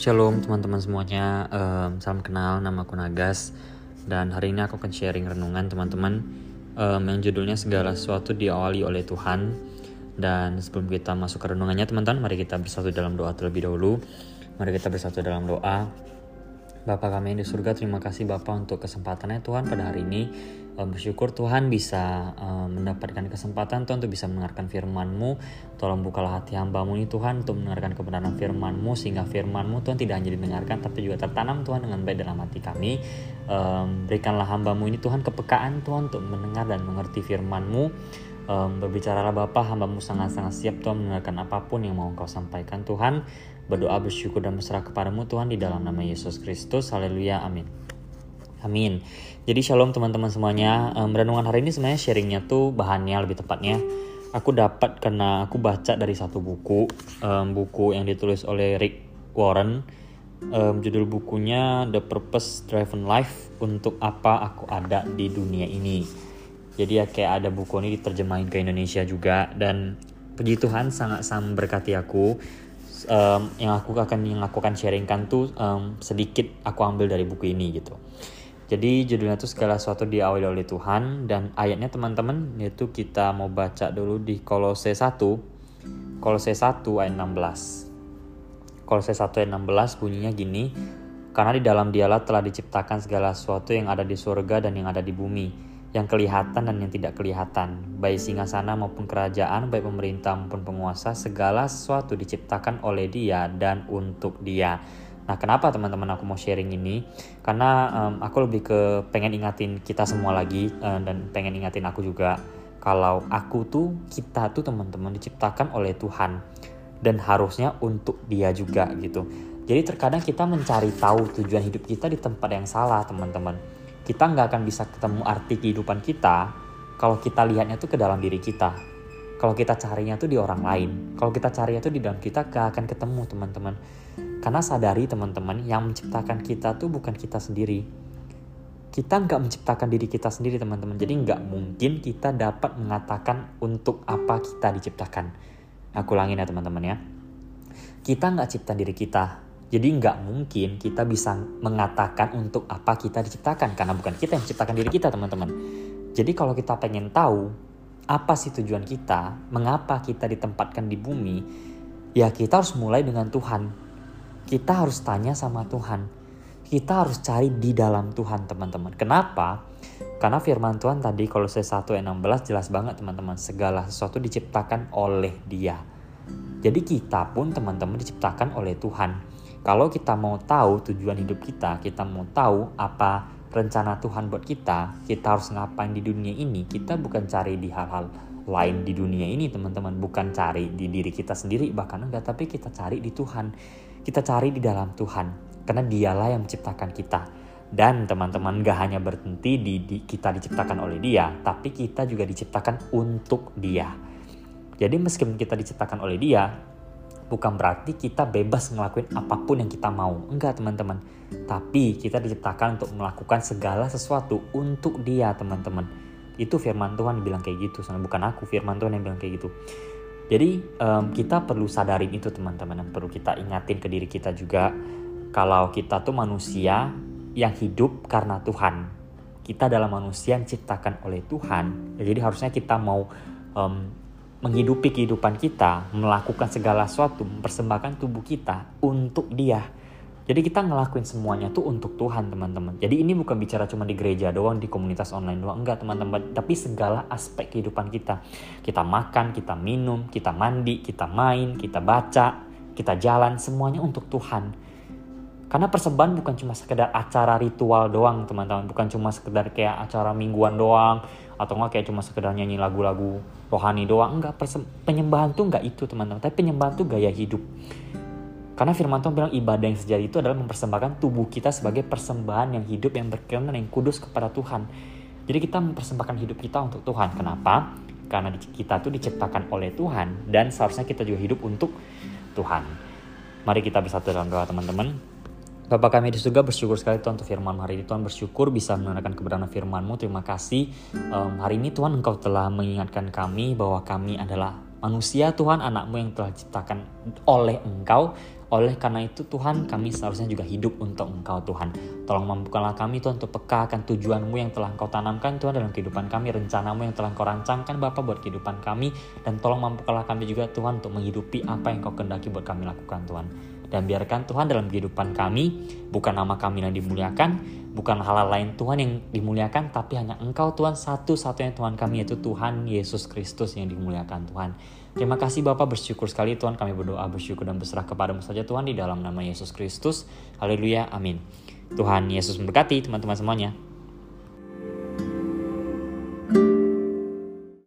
Shalom teman-teman semuanya, um, salam kenal, nama aku Nagas. Dan hari ini aku akan sharing renungan teman-teman. Um, Yang judulnya segala sesuatu diawali oleh Tuhan. Dan sebelum kita masuk ke renungannya teman-teman Mari kita bersatu dalam doa terlebih dahulu. Mari kita bersatu dalam doa Bapa kami di surga, terima kasih Bapak untuk kesempatannya Tuhan pada hari ini. Bersyukur Tuhan bisa mendapatkan kesempatan Tuhan untuk bisa mendengarkan firman-Mu. Tolong bukalah hati hambamu ini Tuhan untuk mendengarkan kebenaran firman-Mu sehingga firman-Mu Tuhan tidak hanya didengarkan tapi juga tertanam Tuhan dengan baik dalam hati kami. Berikanlah hambamu ini Tuhan kepekaan Tuhan untuk mendengar dan mengerti firman-Mu. Berbicaralah Bapak, hambamu sangat-sangat siap Tuhan mendengarkan apa pun yang mau Engkau sampaikan Tuhan berdoa bersyukur dan berserah kepadamu Tuhan di dalam nama Yesus Kristus. Haleluya. Amin. Amin. Jadi shalom teman-teman semuanya. Um, renungan hari ini sebenarnya sharingnya tuh bahannya lebih tepatnya. Aku dapat karena aku baca dari satu buku, um, buku yang ditulis oleh Rick Warren. Um, judul bukunya The Purpose Driven Life untuk apa aku ada di dunia ini. Jadi ya kayak ada buku ini diterjemahin ke Indonesia juga dan puji Tuhan sangat sangat berkati aku um, yang aku akan yang aku akan sharingkan tuh um, sedikit aku ambil dari buku ini gitu. Jadi judulnya tuh segala sesuatu diawali oleh Tuhan dan ayatnya teman-teman yaitu kita mau baca dulu di Kolose 1 Kolose 1 ayat 16. Kolose 1 ayat 16 bunyinya gini, karena di dalam dialah telah diciptakan segala sesuatu yang ada di surga dan yang ada di bumi yang kelihatan dan yang tidak kelihatan, baik sana maupun kerajaan, baik pemerintah maupun penguasa, segala sesuatu diciptakan oleh Dia dan untuk Dia. Nah, kenapa teman-teman aku mau sharing ini? Karena um, aku lebih ke pengen ingatin kita semua lagi um, dan pengen ingatin aku juga kalau aku tuh kita tuh teman-teman diciptakan oleh Tuhan dan harusnya untuk Dia juga gitu. Jadi terkadang kita mencari tahu tujuan hidup kita di tempat yang salah, teman-teman kita nggak akan bisa ketemu arti kehidupan kita kalau kita lihatnya tuh ke dalam diri kita. Kalau kita carinya tuh di orang lain. Kalau kita carinya tuh di dalam kita gak akan ketemu teman-teman. Karena sadari teman-teman yang menciptakan kita tuh bukan kita sendiri. Kita nggak menciptakan diri kita sendiri teman-teman. Jadi nggak mungkin kita dapat mengatakan untuk apa kita diciptakan. Aku ulangin ya teman-teman ya. Kita nggak cipta diri kita, jadi nggak mungkin kita bisa mengatakan untuk apa kita diciptakan karena bukan kita yang menciptakan diri kita teman-teman. Jadi kalau kita pengen tahu apa sih tujuan kita, mengapa kita ditempatkan di bumi, ya kita harus mulai dengan Tuhan. Kita harus tanya sama Tuhan. Kita harus cari di dalam Tuhan teman-teman. Kenapa? Karena firman Tuhan tadi kalau saya 1 ayat 16 jelas banget teman-teman. Segala sesuatu diciptakan oleh dia. Jadi kita pun teman-teman diciptakan oleh Tuhan kalau kita mau tahu tujuan hidup kita, kita mau tahu apa rencana Tuhan buat kita, kita harus ngapain di dunia ini. Kita bukan cari di hal-hal lain di dunia ini, teman-teman. Bukan cari di diri kita sendiri, bahkan enggak, tapi kita cari di Tuhan. Kita cari di dalam Tuhan, karena Dialah yang menciptakan kita. Dan teman-teman gak hanya berhenti di, di kita diciptakan oleh Dia, tapi kita juga diciptakan untuk Dia. Jadi meskipun kita diciptakan oleh Dia, bukan berarti kita bebas ngelakuin apa pun yang kita mau. Enggak teman-teman. Tapi kita diciptakan untuk melakukan segala sesuatu untuk dia teman-teman. Itu firman Tuhan bilang kayak gitu. Bukan aku, firman Tuhan yang bilang kayak gitu. Jadi um, kita perlu sadarin itu teman-teman. Yang perlu kita ingatin ke diri kita juga. Kalau kita tuh manusia yang hidup karena Tuhan. Kita adalah manusia yang diciptakan oleh Tuhan. Jadi harusnya kita mau um, menghidupi kehidupan kita, melakukan segala sesuatu, mempersembahkan tubuh kita untuk Dia. Jadi kita ngelakuin semuanya tuh untuk Tuhan teman-teman. Jadi ini bukan bicara cuma di gereja doang, di komunitas online doang. Enggak teman-teman. Tapi segala aspek kehidupan kita. Kita makan, kita minum, kita mandi, kita main, kita baca, kita jalan. Semuanya untuk Tuhan. Karena persembahan bukan cuma sekedar acara ritual doang teman-teman. Bukan cuma sekedar kayak acara mingguan doang atau enggak kayak cuma sekedar nyanyi lagu-lagu rohani doang. Enggak penyembahan tuh enggak itu teman-teman. Tapi penyembahan tuh gaya hidup. Karena firman Tuhan bilang ibadah yang sejati itu adalah mempersembahkan tubuh kita sebagai persembahan yang hidup yang berkenan yang kudus kepada Tuhan. Jadi kita mempersembahkan hidup kita untuk Tuhan. Kenapa? Karena kita tuh diciptakan oleh Tuhan dan seharusnya kita juga hidup untuk Tuhan. Mari kita bersatu dalam doa teman-teman Bapak kami di surga bersyukur sekali Tuhan untuk firman hari ini. Tuhan bersyukur bisa mendengarkan kebenaran firman-Mu. Terima kasih. Um, hari ini Tuhan Engkau telah mengingatkan kami bahwa kami adalah manusia Tuhan anakmu yang telah diciptakan oleh engkau oleh karena itu Tuhan kami seharusnya juga hidup untuk Engkau Tuhan. Tolong mampukanlah kami Tuhan untuk peka akan tujuanmu yang telah Engkau tanamkan Tuhan dalam kehidupan kami, rencanamu yang telah Engkau rancangkan Bapak buat kehidupan kami. Dan tolong mampukanlah kami juga Tuhan untuk menghidupi apa yang Engkau kendaki buat kami lakukan Tuhan. Dan biarkan Tuhan dalam kehidupan kami, bukan nama kami yang dimuliakan, bukan hal, -hal lain Tuhan yang dimuliakan, tapi hanya Engkau Tuhan satu-satunya Tuhan kami yaitu Tuhan Yesus Kristus yang dimuliakan Tuhan. Terima kasih Bapak bersyukur sekali Tuhan kami berdoa bersyukur dan berserah kepadamu saja Tuhan di dalam nama Yesus Kristus. Haleluya. Amin. Tuhan Yesus memberkati teman-teman semuanya.